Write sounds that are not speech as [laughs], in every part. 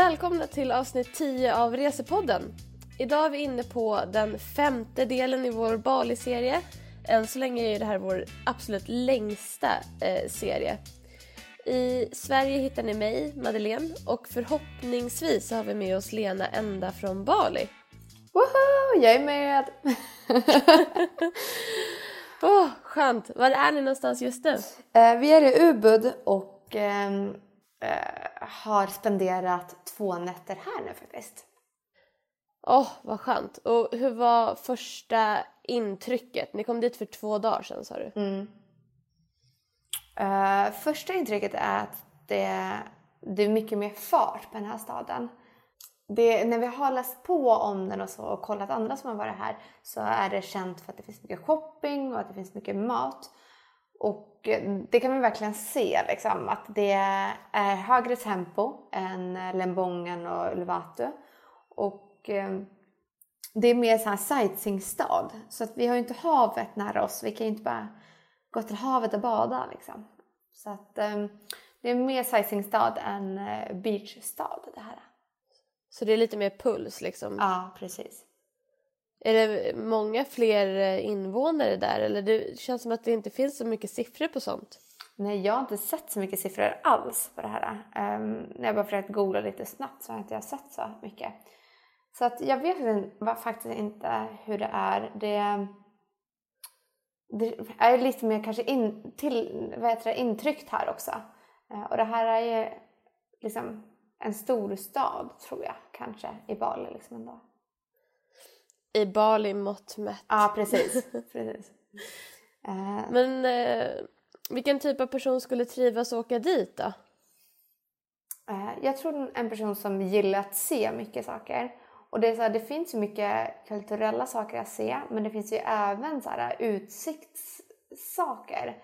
Välkomna till avsnitt 10 av Resepodden. Idag är vi inne på den femte delen i vår Bali-serie. Än så länge är det här vår absolut längsta eh, serie. I Sverige hittar ni mig, Madeleine, och förhoppningsvis har vi med oss Lena ända från Bali. Woho! Jag är med! [laughs] Åh, oh, skönt! Var är ni någonstans just nu? Eh, vi är i Ubud och eh, har spenderat två nätter här nu faktiskt. Åh, oh, vad skönt. Och hur var första intrycket? Ni kom dit för två dagar sedan sa du. Mm. Uh, första intrycket är att det, det är mycket mer fart på den här staden. Det, när vi har läst på om den och, så, och kollat andra som har varit här så är det känt för att det finns mycket shopping och att det finns mycket mat. Och det kan vi verkligen se liksom, att det är högre tempo än Lembongen och Ulvatu. Och eh, det är mer så här sightseeingstad. Så att vi har ju inte havet nära oss. Vi kan ju inte bara gå till havet och bada liksom. Så att eh, det är mer sightseeingstad än eh, beachstad det här. Så det är lite mer puls liksom? Ja, precis. Är det många fler eh, invånare där eller det känns som att det inte finns så mycket siffror på sånt? Nej, jag har inte sett så mycket siffror alls på det här. Um, när jag bara försökt googla lite snabbt så har jag inte sett så mycket. Så att jag vet faktiskt inte hur det är. Det, det är lite mer kanske in, till, vad heter det, intryckt här också. Uh, och det här är ju liksom en stor stad tror jag kanske i Bali liksom ändå. I Bali mått mätt. Ja, precis. [laughs] precis. Uh, Men uh, vilken typ av person skulle trivas att åka dit då? Uh, jag tror en person som gillar att se mycket saker. Och det, är så här, det finns ju mycket kulturella saker att se men det finns ju även så här, utsiktssaker.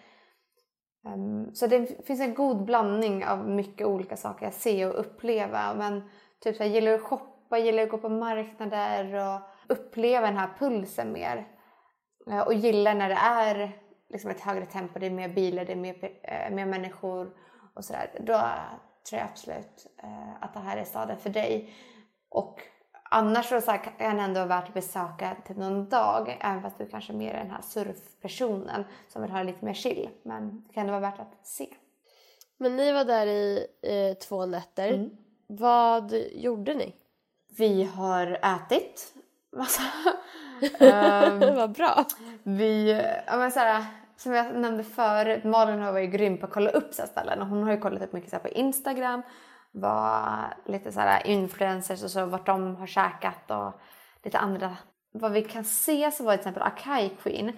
Um, så det finns en god blandning av mycket olika saker att se och uppleva. Men typ så här, gillar du att shoppa, gillar du att gå på marknader och uppleva den här pulsen mer. Uh, och gillar när det är liksom ett högre tempo, det är mer bilar, det är mer, uh, mer människor och sådär. Då tror jag absolut uh, att det här är staden för dig. Och annars så, kan det ändå vara värt att besöka typ någon dag även fast du kanske är mer är den här surfpersonen som vill ha lite mer chill. Men det kan ändå vara värt att se. Men ni var där i eh, två nätter. Mm. Vad gjorde ni? Vi har ätit massa. [laughs] um, Vad bra. Vi, ja men såhär, som jag nämnde förut, Malin har varit grym på att kolla upp så ställen och hon har ju kollat upp mycket så på Instagram vad lite så här influencers och så vart de har käkat och lite andra. Vad vi kan se så var till exempel Akai Queen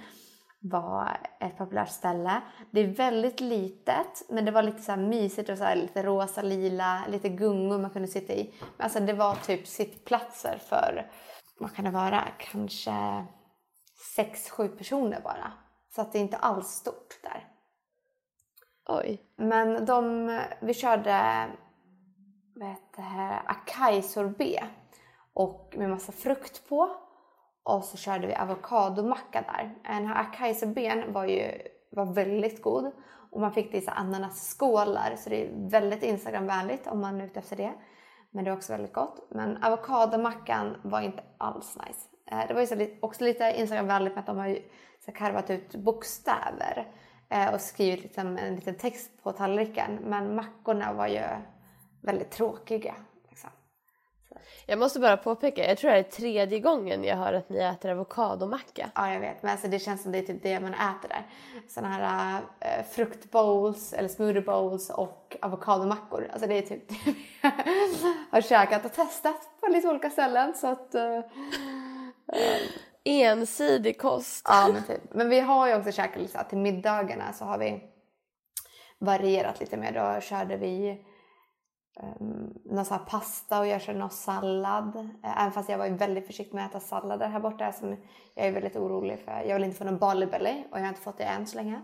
var ett populärt ställe. Det är väldigt litet men det var lite så här mysigt och så lite rosa, lila, lite gungor man kunde sitta i. Men alltså det var typ sittplatser för, vad kan det vara, kanske sex, sju personer bara. Så att det är inte alls stort där. Oj. Men de, vi körde vad heter acai sorbet och med massa frukt på. Och så körde vi avokadomacka där. Den här acai sorbeten var ju var väldigt god och man fick det i ananasskålar så det är väldigt instagramvänligt om man är ute efter det. Men det är också väldigt gott. Men avokadomackan var inte alls nice. Eh, det var ju också lite instagramvänligt med att de har så karvat ut bokstäver eh, och skrivit liksom en liten text på tallriken. Men mackorna var ju väldigt tråkiga. Liksom. Jag måste bara påpeka, jag tror det är tredje gången jag hör att ni äter avokadomacka. Ja, jag vet. Men alltså, det känns som det är typ det man äter där. Såna här äh, fruktbowls eller smoothie bowls och avokadomackor. Alltså det är typ det vi [laughs] har käkat och testat på lite olika ställen. Så att, äh, Ensidig kost. Ja, men typ. Men vi har ju också käkat lite till middagarna så har vi varierat lite mer. Då körde vi någon så här pasta och jag körde någon sallad. Uh, även fast jag var väldigt försiktig med att äta sallader här borta som jag är väldigt orolig för. Jag vill inte få någon Bali belly och jag har inte fått det än så länge.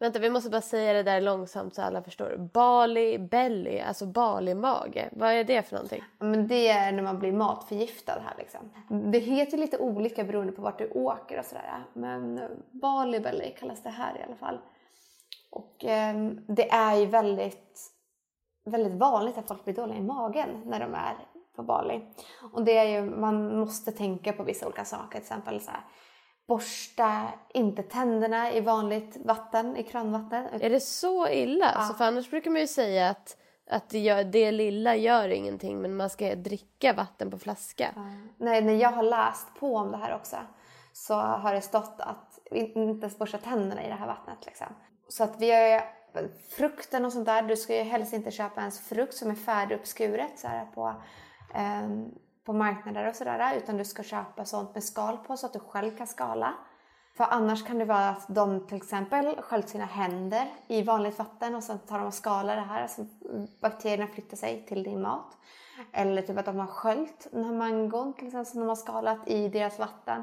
Vänta, vi måste bara säga det där långsamt så alla förstår. Bali belly, alltså Bali-mage. Vad är det för någonting? Men det är när man blir matförgiftad här liksom. Det heter lite olika beroende på vart du åker och sådär. Men Bali belly kallas det här i alla fall. Och eh, det är ju väldigt väldigt vanligt att folk blir dåliga i magen när de är på Bali. Och det är ju, man måste tänka på vissa olika saker, till exempel så här, borsta inte tänderna i vanligt vatten, i kranvatten. Är det så illa? Ja. Så för annars brukar man ju säga att, att det, gör, det lilla gör ingenting men man ska dricka vatten på flaska. Nej, när jag har läst på om det här också så har det stått att inte ens borsta tänderna i det här vattnet. Liksom. Så att vi har frukten och sånt där. Du ska ju helst inte köpa ens frukt som är färdiguppskuret så här på, eh, på marknader och sådär. Utan du ska köpa sånt med skal på så att du själv kan skala. För annars kan det vara att de till exempel sköljt sina händer i vanligt vatten och sen tar de och skalar det här så bakterierna flyttar sig till din mat. Eller typ att de har sköljt den här mangon till exempel som de har skalat i deras vatten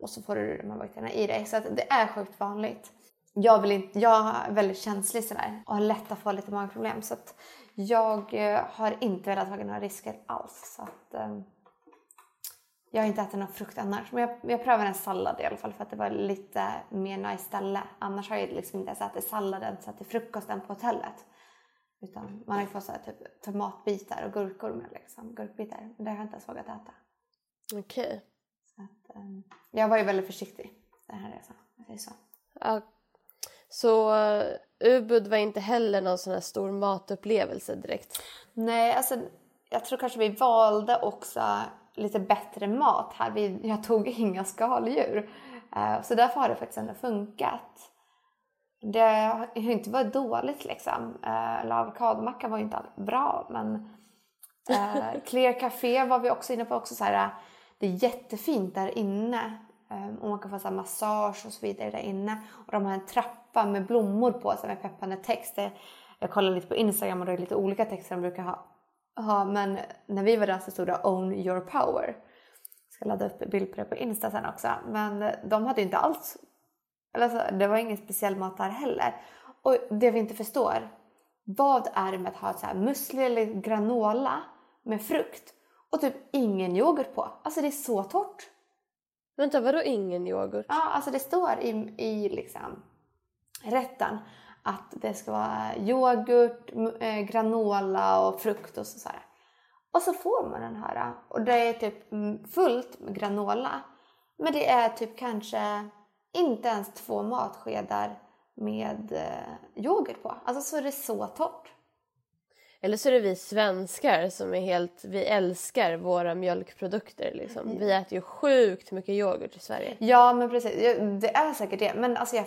och så får du de här bakterierna i dig. Så att det är sjukt vanligt. Jag, vill inte, jag är väldigt känslig sådär och har lätt att få lite magproblem så att jag eh, har inte velat ta några risker alls. Så att, eh, jag har inte ätit någon frukt annars. Men jag, jag prövade en sallad i alla fall för att det var lite mer nice ställe. Annars har jag liksom inte ens ätit salladen så till frukosten på hotellet. Utan man har ju fått så här, typ, tomatbitar och gurkor med liksom. Gurkbitar. Men det har jag inte ens vågat äta. Okej. Så att, eh, jag var ju väldigt försiktig den här resan. Jag säger så. Ja. Så uh, Ubud var inte heller någon sån här stor matupplevelse direkt. Nej, alltså jag tror kanske vi valde också lite bättre mat här. Vi, jag tog [laughs] inga skaldjur. Eh, så därför har det faktiskt ändå funkat. Det har inte varit dåligt liksom. Eh, eller avokadomackan var ju inte alls bra men [laughs] eh, Clear Café var vi också inne på också så här. Det är jättefint där inne. Ehm, och man kan få så här massage och så vidare där inne. Och de har en trappa med blommor på sig med peppande text. Jag kollade lite på Instagram och det är lite olika texter de brukar ha. ha men när vi var där så stod det Own your power. Jag ska ladda upp bild på det på Insta sen också. Men de hade ju inte alls Alltså, det var ingen speciell mat där heller. Och det vi inte förstår, vad är det med att ha så här musli eller granola med frukt och typ ingen yoghurt på? Alltså det är så torrt. Vänta, vadå ingen yoghurt? Ja, alltså det står i, i liksom rätten att det ska vara yoghurt, eh, granola och frukt och så, så här. Och så får man den här och det är typ mm, fullt med granola. Men det är typ kanske inte ens två matskedar med eh, yoghurt på. Alltså så är det så torrt. Eller så är det vi svenskar som är helt, vi älskar våra mjölkprodukter liksom. Vi äter ju sjukt mycket yoghurt i Sverige. Ja men precis, det är säkert det. Men alltså jag,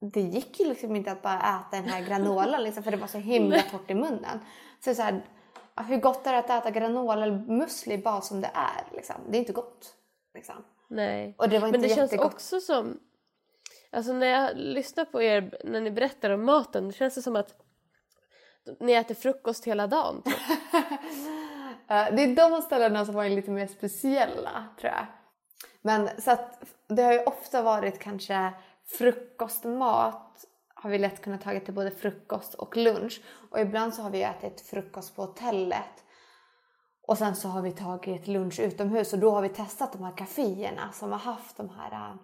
det gick ju liksom inte att bara äta den här granolan liksom, för det var så himla torrt i munnen. Så, så här, hur gott är det att äta granola eller musli bara som det är? Liksom? Det är inte gott. Liksom. Nej. Och det var inte Men det känns jättegott. också som... Alltså när jag lyssnar på er när ni berättar om maten, det känns det som att Typ. ni äter frukost hela dagen. Typ. [laughs] Eh, det är de ställena som varit lite mer speciella tror jag. Men så att det har ju ofta varit kanske frukostmat har vi lätt kunnat tagit till både frukost och lunch. Och ibland så har vi ätit frukost på hotellet. Och sen så har vi tagit lunch utomhus och då har vi testat de här kaféerna som har haft de här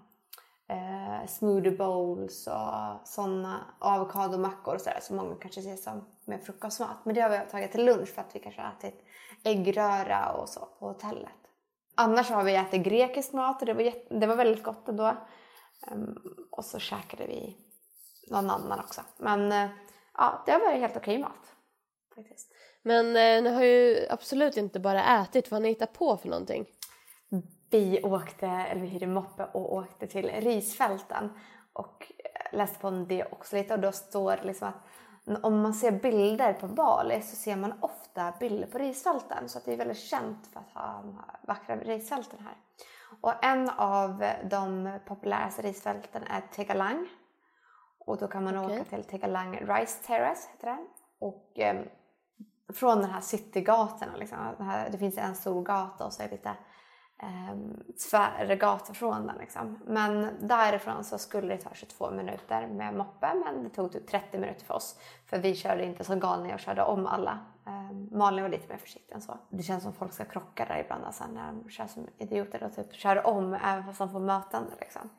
eh, smoothie bowls och sådana avokadomackor och sådär som många kanske ser som med frukostmat. Men det har vi tagit till lunch för att vi kanske har ätit äggröra och så på hotellet. Annars har vi ätit grekisk mat och det var, jätte, det var väldigt gott ändå. Um, och så käkade vi någon annan också. Men eh, ja, det har varit helt okej mat. Faktiskt. Men eh, ni har ju absolut inte bara ätit, vad har ni hittat på för någonting? Vi åkte, eller vi hyrde moppe och åkte till risfälten och läste på om det också lite och då står det liksom att om man ser bilder på Bali så ser man ofta bilder på risfälten så att det är väldigt känt för att ha de vackra risfälten här. Och en av de populäraste risfälten är Tegalang och då kan man Okej. åka till Tegalang Rice Terrace heter det. Och eh, från den här citygatorna liksom, den här, det finns en stor gata och så är det lite tvärgata från den liksom. Men därifrån så skulle det ta 22 minuter med moppe men det tog typ 30 minuter för oss. För vi körde inte som galningar och körde om alla. Um, Malin var lite mer försiktig än så. Det känns som folk ska krocka där ibland alltså, när de kör som idioter och typ kör om även fast de får mötande liksom.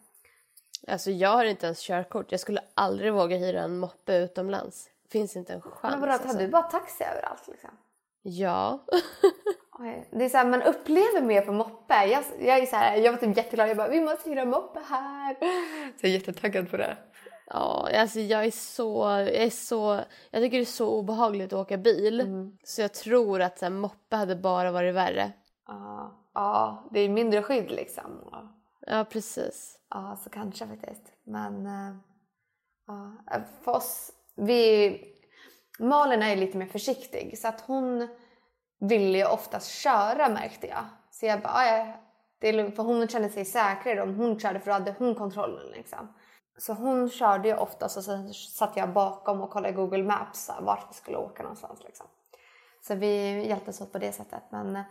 Alltså jag har inte ens körkort, jag skulle aldrig våga hyra en moppe utomlands. finns inte en chans. Men vadå, tar alltså. du bara taxi överallt liksom? Ja. [laughs] Det är så här, man upplever mer på moppe. Jag, jag är så här, jag var typ jätteglad. Jag bara, vi måste hyra moppe här. Så jag är jättettaggad på det. Ja, alltså jag är så, jag är så, jag tycker det är så obehagligt att åka bil. Mm. Så jag tror att så här, moppe hade bara varit värre. Ja, ja, det är mindre skydd liksom. Ja, precis. ja, så kanske faktiskt. Men eh, ja, för oss, vi... Malin är ju lite mer försiktig så att hon ville ju oftast köra märkte jag. Så jag bara, ah, "Ja, det är lugnt. För hon kände sig säkrare om hon körde för då hade hon kontrollen liksom. Så hon körde ju oftast och sen satt jag bakom och kollade Google Maps här, vart vi skulle åka någonstans liksom. Så vi hjälptes åt på det sättet men eh,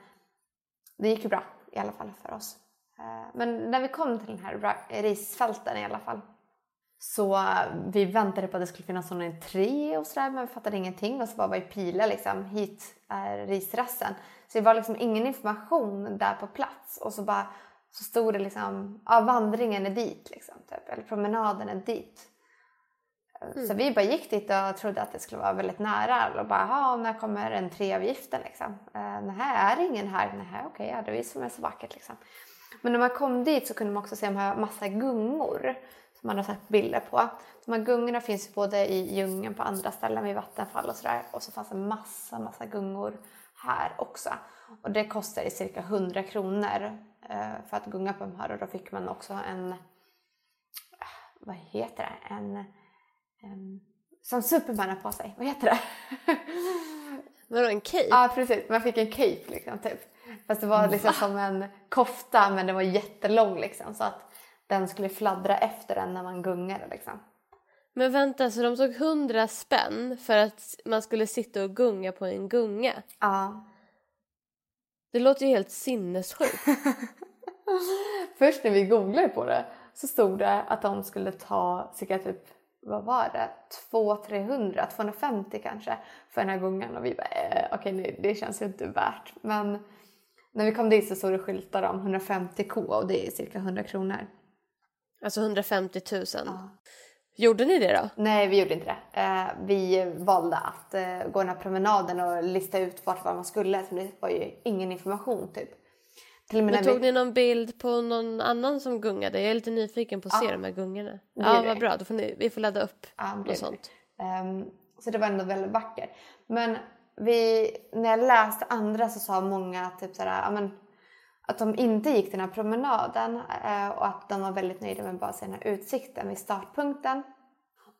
det gick ju bra i alla fall för oss. Eh, men när vi kom till den här risfälten i alla fall så eh, vi väntade på att det skulle finnas någon entré och sådär men vi fattade ingenting och så bara var det pilar liksom hit är risrassen. Så det var liksom ingen information där på plats och så bara så stod det liksom ja vandringen är dit liksom typ eller promenaden är dit. Eh, Så vi bara gick dit och trodde att det skulle vara väldigt nära och bara ja när kommer entréavgiften liksom? Eh, nej är det ingen här? Nej okej ja det är ju som är så vackert liksom. Men när man kom dit så kunde man också se de här massa gungor som man har sett bilder på. De här gungorna finns både i djungeln på andra ställen vid vattenfall och sådär. Och så fanns det massa, massa gungor här också. Och det kostade cirka 100 kronor eh, för att gunga på de här och då fick man också en, eh, vad heter det, en, en som Superman har på sig, vad heter det? [laughs] Vadå en cape? Ja precis, man fick en cape liksom typ. Fast det var liksom som en kofta men den var jättelång liksom så att den skulle fladdra efter den när man gungade liksom. Men vänta, så de tog 100 spänn för att man skulle sitta och gunga på en gunga? Ja. Det låter ju helt sinnessjukt. [laughs] Först när vi googlade på det så stod det att de skulle ta cirka typ, vad var det, 200-300, 250 kanske för den här gungan och vi bara eh, okej nej, det känns ju inte värt. Men när vi kom dit så stod det skyltar om 150k och det är cirka 100 kronor. Alltså 150 000. Gjorde ni det då? Nej, vi gjorde inte det. Eh, vi valde att eh, gå den här promenaden och lista ut vart var man skulle. Så det var ju ingen information typ. Till Men tog vi... ni någon bild på någon annan som gungade? Jag är lite nyfiken på att se Ja. de här gungorna. Ja, vad bra. Då får ni, vi får ladda upp Ja, det något sånt. Ehm, så det var ändå väldigt vackert. Men vi, när jag läste andra så sa många typ såhär, ja, men, att de inte gick den här promenaden eh, och att de var väldigt nöjda med bara den här utsikten vid startpunkten.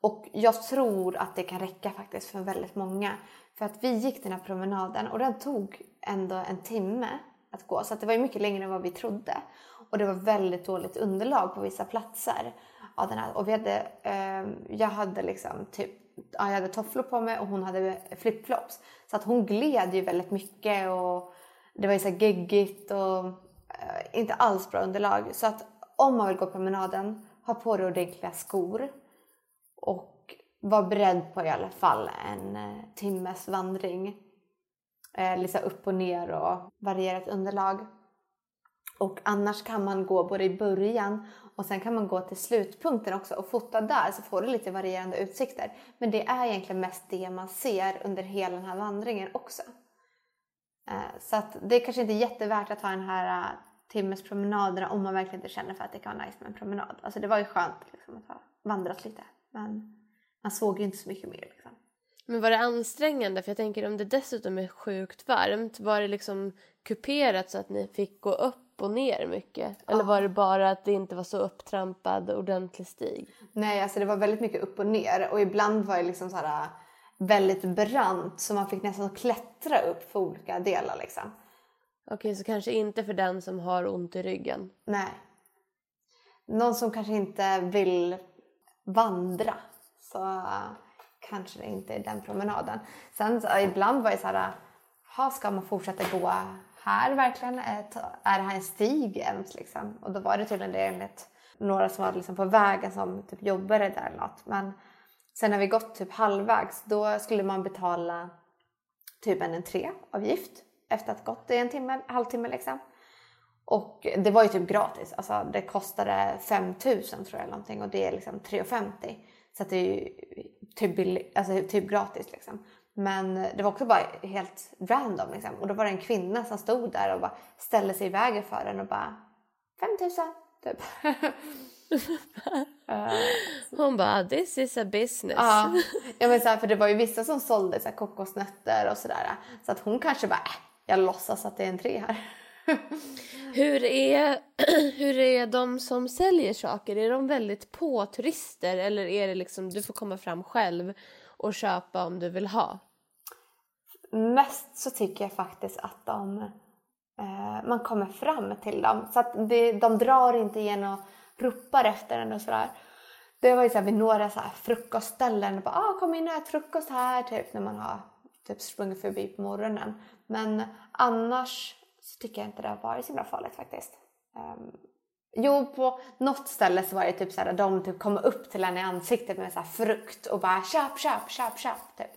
Och jag tror att det kan räcka faktiskt för väldigt många. För att vi gick den här promenaden och den tog ändå en timme att gå. Så att det var ju mycket längre än vad vi trodde. Och det var väldigt dåligt underlag på vissa platser. Av den här. Och vi hade, eh, jag hade liksom typ, ja, jag hade tofflor på mig och hon hade flipflops. Så att hon gled ju väldigt mycket och det var ju så geggigt och eh, inte alls bra underlag. Så att om man vill gå promenaden, ha på dig ordentliga skor och var beredd på i alla fall en eh, timmes vandring. Eh, liksom upp och ner och varierat underlag. Och annars kan man gå både i början och sen kan man gå till slutpunkten också och fota där så får du lite varierande utsikter. Men det är egentligen mest det man ser under hela den här vandringen också. Eh, Så att det är kanske inte är jättevärt att ta den här uh, timmes promenaderna om man verkligen inte känner för att det kan vara nice med en promenad. Alltså det var ju skönt liksom, att ha vandrat lite men man såg ju inte så mycket mer. Liksom. Men var det ansträngande? För jag tänker om det dessutom är sjukt varmt, var det liksom kuperat så att ni fick gå upp och ner mycket? Eller var det bara att det inte var så upptrampad ordentlig stig? Nej, alltså det var väldigt mycket upp och ner och ibland var det liksom så här väldigt brant så man fick nästan klättra upp för olika delar liksom. Okej, så kanske inte för den som har ont i ryggen. Nej. Någon som kanske inte vill vandra så kanske det inte är den promenaden. Sen så, ibland var det så här, ha, ska man fortsätta gå här verkligen? Är det här en stig ens liksom? Och då var det tydligen det enligt några som var liksom på vägen som typ jobbade där eller något. Men sen när vi gått typ halvvägs då skulle man betala typ en entréavgift efter att gått i en timme, halvtimme liksom. Och det var ju typ gratis. Alltså det kostade 5000 tror jag någonting och det är liksom 3,50. Så att det är ju typ, billig, alltså typ gratis liksom. Men det var också bara helt random liksom. Och då var det en kvinna som stod där och bara ställde sig i vägen för den och bara 5000 typ. [laughs] uh, Hon bara this is a business. Ja, [laughs] ja men så här, för det var ju vissa som sålde så här, kokosnötter och sådär. Så att hon kanske bara, äh, jag låtsas att det är en tre här. [laughs] hur, är, [clears throat] hur är de som säljer saker? Är de väldigt på turister eller är det liksom du får komma fram själv och köpa om du vill ha? Mest så tycker jag faktiskt att de, eh, man kommer fram till dem. Så att det, de drar inte igen och ropar efter en och sådär. Det var ju så här vid några så här frukostställen. Bara, ah, kom in och ät frukost här typ när man har typ sprungit förbi på morgonen. Men annars så tycker jag inte det har varit så himla farligt faktiskt. Um, jo, på något ställe så var det typ så här, de typ kom upp till en i ansiktet med så frukt och bara köp, köp, köp, köp typ.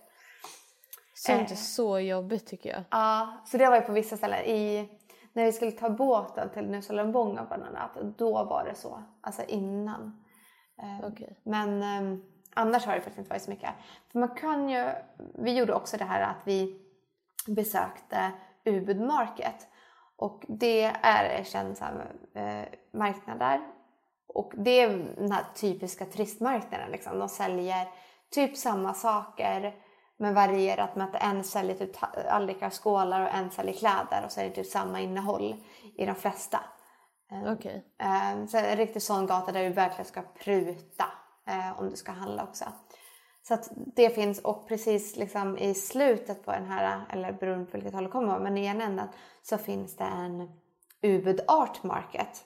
Sånt är eh. så jobbigt tycker jag. Ja, så det var ju på vissa ställen. I, när vi skulle ta båten till Nusalembonga bland annat, då var det så. Alltså innan. Um, okay. Men um, annars har det faktiskt inte varit så mycket. För man kan ju, vi gjorde också det här att vi besökte Ubud Market. Och det är en känd eh, marknad där. Och det är den här typiska turistmarknaden. Liksom. De säljer typ samma saker men varierat med att en säljer typ allika skålar och en säljer kläder och så är det typ samma innehåll i de flesta. Ehm, okay. Um, så en riktigt sån gata där du verkligen ska pruta uh, om du ska handla också. Så att det finns och precis liksom i slutet på den här, eller beroende på vilket håll det kommer men i ena änden så finns det en Ubud Art Market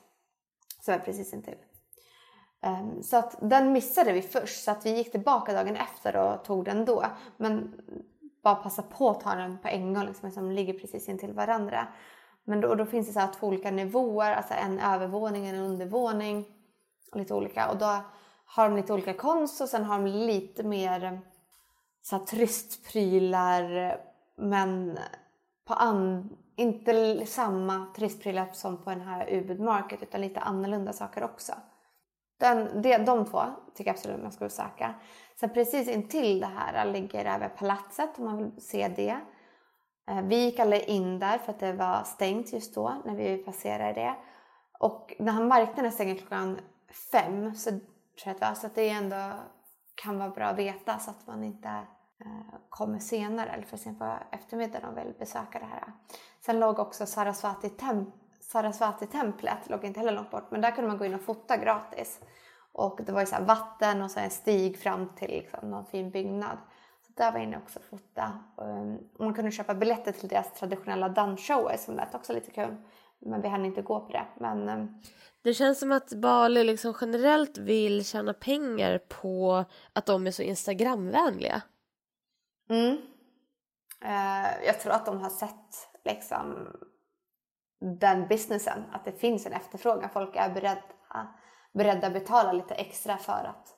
som är precis intill. Ehm, så att den missade vi först så att vi gick tillbaka dagen efter och tog den då. Men bara passa på att ta den på en gång liksom, som ligger precis intill varandra. Men då, då finns det så här två olika nivåer, alltså en övervåning och en undervåning. Och lite olika. Och då har de lite olika konst och sen har de lite mer eh, så här, turistprylar men på an, inte samma turistprylar som på den här Ubud Market utan lite annorlunda saker också. Den, det, de två tycker jag absolut man ska besöka. Sen precis intill det här ligger även palatset om man vill se det. Eh, vi gick aldrig in där för att det var stängt just då när vi passerade det. Och den här marknaden stänger klockan fem så tror jag så att det ändå kan vara bra att veta så att man inte eh, kommer senare eller för sent på eftermiddagen och vill besöka det här. Sen låg också Sarasvati, temp Sarasvati templet, låg inte heller långt bort, men där kunde man gå in och fota gratis. Och det var ju så vatten och så en stig fram till liksom någon fin byggnad. Så där var jag inne också och fota. Och man kunde köpa biljetter till deras traditionella dansshower som lät också lite kul. Men vi hann inte gå på det. Men, um, det känns som att Bali liksom generellt vill tjäna pengar på att de är så Instagramvänliga. Mm. Uh, jag tror att de har sett liksom den businessen, att det finns en efterfrågan. Folk är beredda, beredda att betala lite extra för att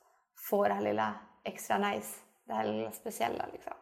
få det här lilla extra nice, det här lilla speciella liksom.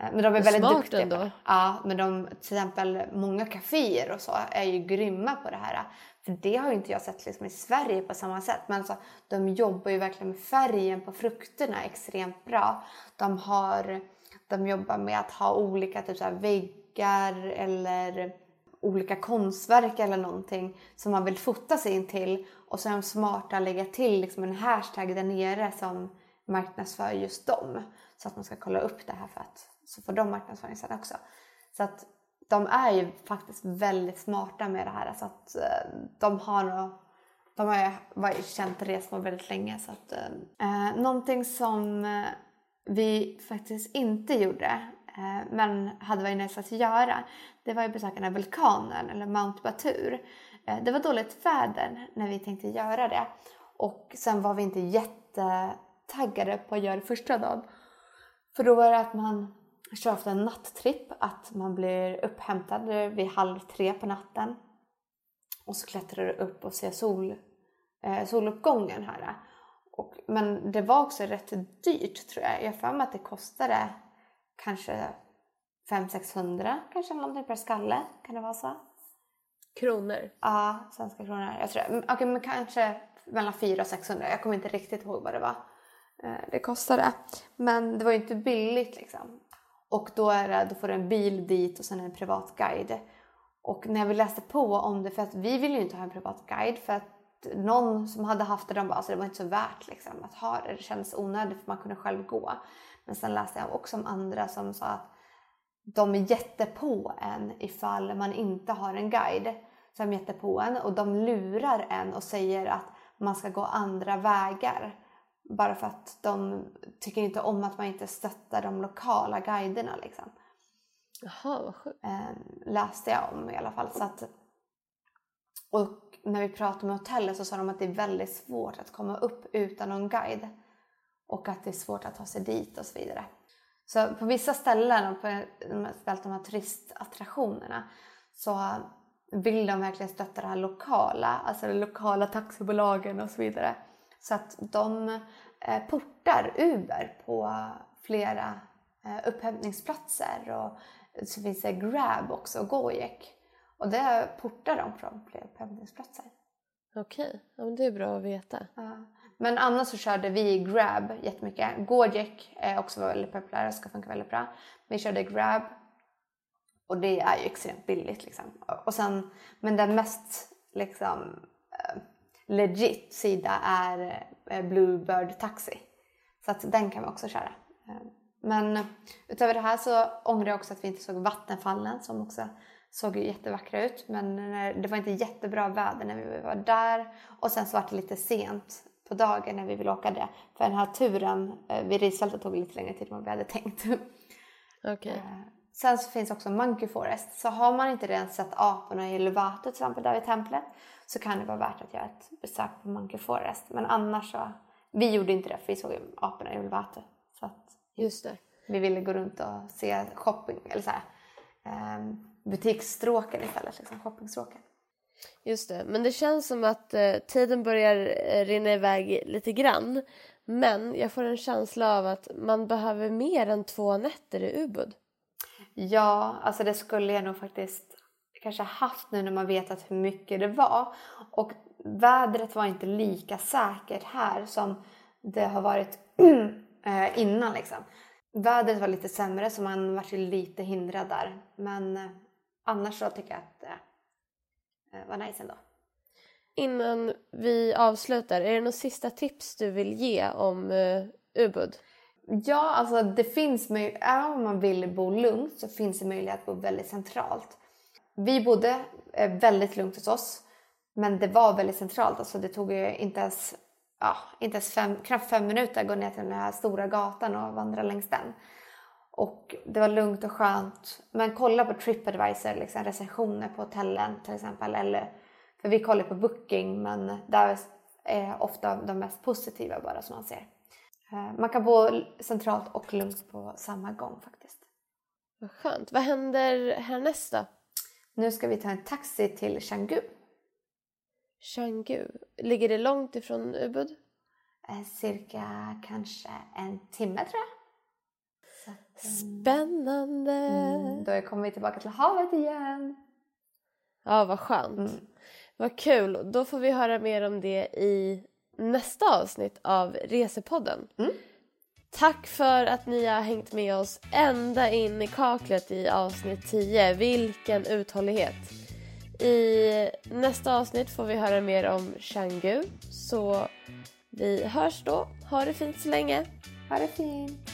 Eh, men de är väldigt Smart duktiga ändå. Ja, men de, till exempel många kaféer och så är ju grymma på det här. För det har ju inte jag sett liksom i Sverige på samma sätt. Men alltså, de jobbar ju verkligen med färgen på frukterna extremt bra. De, har, de jobbar med att ha olika typ så väggar eller olika konstverk eller någonting som man vill fota sig in till och så är de smarta att lägga till liksom en hashtag där nere som marknadsför just dem. Så att man ska kolla upp det här för att så får de marknadsföring sen också. Så att de är ju faktiskt väldigt smarta med det här. Så att eh, de har nog de har varit känt resmål väldigt länge. Så att, eh, eh någonting som eh, vi faktiskt inte gjorde Eh, men hade varit nice att göra, det var ju besöka den här vulkanen eller Mount Batur. Eh, det var dåligt väder när vi tänkte göra det och sen var vi inte jättetaggade på att göra det första dagen. För då var det att man kör ofta en nattripp, att man blir upphämtad vid halv tre på natten och så klättrar du upp och ser sol, eh, soluppgången här. Och, men det var också rätt dyrt tror jag. Jag har för mig att det kostade kanske 500-600 kanske någonting per skalle. Kan det vara så? Kronor? Ja, svenska kronor. Jag tror, okej, okay, men kanske mellan 400 och 600. Jag kommer inte riktigt ihåg vad det var. Eh, det kostar det. Men det var ju inte billigt liksom. Och då, är det, då får du en bil dit och sen en privat guide. Och när vi läste på om det, för att vi ville ju inte ha en privat guide för att någon som hade haft det, de bara alltså det var inte så värt liksom, att ha det. Det kändes onödigt för man kunde själv gå. Men sen läste jag också om andra som sa att de är jättepå en ifall man inte har en guide. Så de är jättepå en och de lurar en och säger att man ska gå andra vägar. Bara för att de tycker inte om att man inte stöttar de lokala guiderna. Liksom. Jaha, vad sjukt. Eh, läste jag om i alla fall. Så att, och när vi pratade med hotellet så sa de att det är väldigt svårt att komma upp utan någon guide. Och att det är svårt att ta sig dit och så vidare. Så på vissa ställen, och på de här turistattraktionerna, så vill de verkligen stötta det här lokala, alltså de lokala taxibolagen och så vidare. Så att de eh, portar Uber på flera eh, upphämtningsplatser och så finns det Grab också Gojek. Och det portar de från flera upphämtningsplatser. Okej, ja, men det är bra att veta. Ja. Men annars så körde vi Grab jättemycket. Gojek är också väldigt populära och ska funka väldigt bra. Vi körde Grab och det är ju extremt billigt liksom. Och sen, men den mest liksom eh, legit sida är uh, Bluebird Taxi. Så att den kan vi också köra. Eh, men utöver det här så ångrar jag också att vi inte såg vattenfallen som också såg ju jättevackra ut. Men det var inte jättebra väder när vi var där. Och sen så var det lite sent på dagen när vi ville åka det. För den här turen vid risfältet tog lite längre tid än vad vi hade tänkt. [laughs] Okay. Sen så finns också Monkey Forest. Så har man inte redan sett aporna i Luvato till exempel där vid templet så kan det vara värt att göra ett besök på Monkey Forest. Men annars så, vi gjorde inte det för vi såg ju aporna i Luvato. Så att Just det. Vi ville gå runt och se shopping, eller så här, eh, butiksstråken istället, liksom shoppingstråken. Just det, men det känns som att eh, tiden börjar eh, rinna iväg lite grann. Men jag får en känsla av att man behöver mer än två nätter i Ubud. Ja, alltså det skulle jag nog faktiskt kanske haft nu när man vetat hur mycket det var. Och vädret var inte lika säkert här som det har varit [clears throat] eh, innan liksom. Vädret var lite sämre så man var lite hindrad där. Men eh, annars så tycker jag att eh, eh, var nice ändå. Innan vi avslutar, är det några sista tips du vill ge om uh, Ubud? Ja, alltså det finns även om man vill bo lugnt så finns det möjlighet att bo väldigt centralt. Vi bodde eh, väldigt lugnt hos oss, men det var väldigt centralt. Alltså det tog ju inte ens, ja, inte ens fem, knappt fem minuter att gå ner till den här stora gatan och vandra längs den. Och det var lugnt och skönt. Men kolla på Tripadvisor, liksom recensioner på hotellen till exempel. Eller, för vi kollar på Booking, men där är ofta de mest positiva bara som man ser. Eh, man kan bo centralt och lugnt på samma gång faktiskt. Vad skönt. Vad händer härnäst då? Nu ska vi ta en taxi till Canggu. Canggu. Ligger det långt ifrån Ubud? Eh, cirka kanske en timme tror jag. Spännande! Mm, då kommer vi tillbaka till havet igen. Ja, vad skönt. Mm. Vad kul. Då får vi höra mer om det i nästa avsnitt av Resepodden. Mm. Tack för att ni har hängt med oss ända in i kaklet i avsnitt 10. Vilken uthållighet! I nästa avsnitt får vi höra mer om Canggu. Så vi hörs då. Ha det fint så länge. Ha det fint.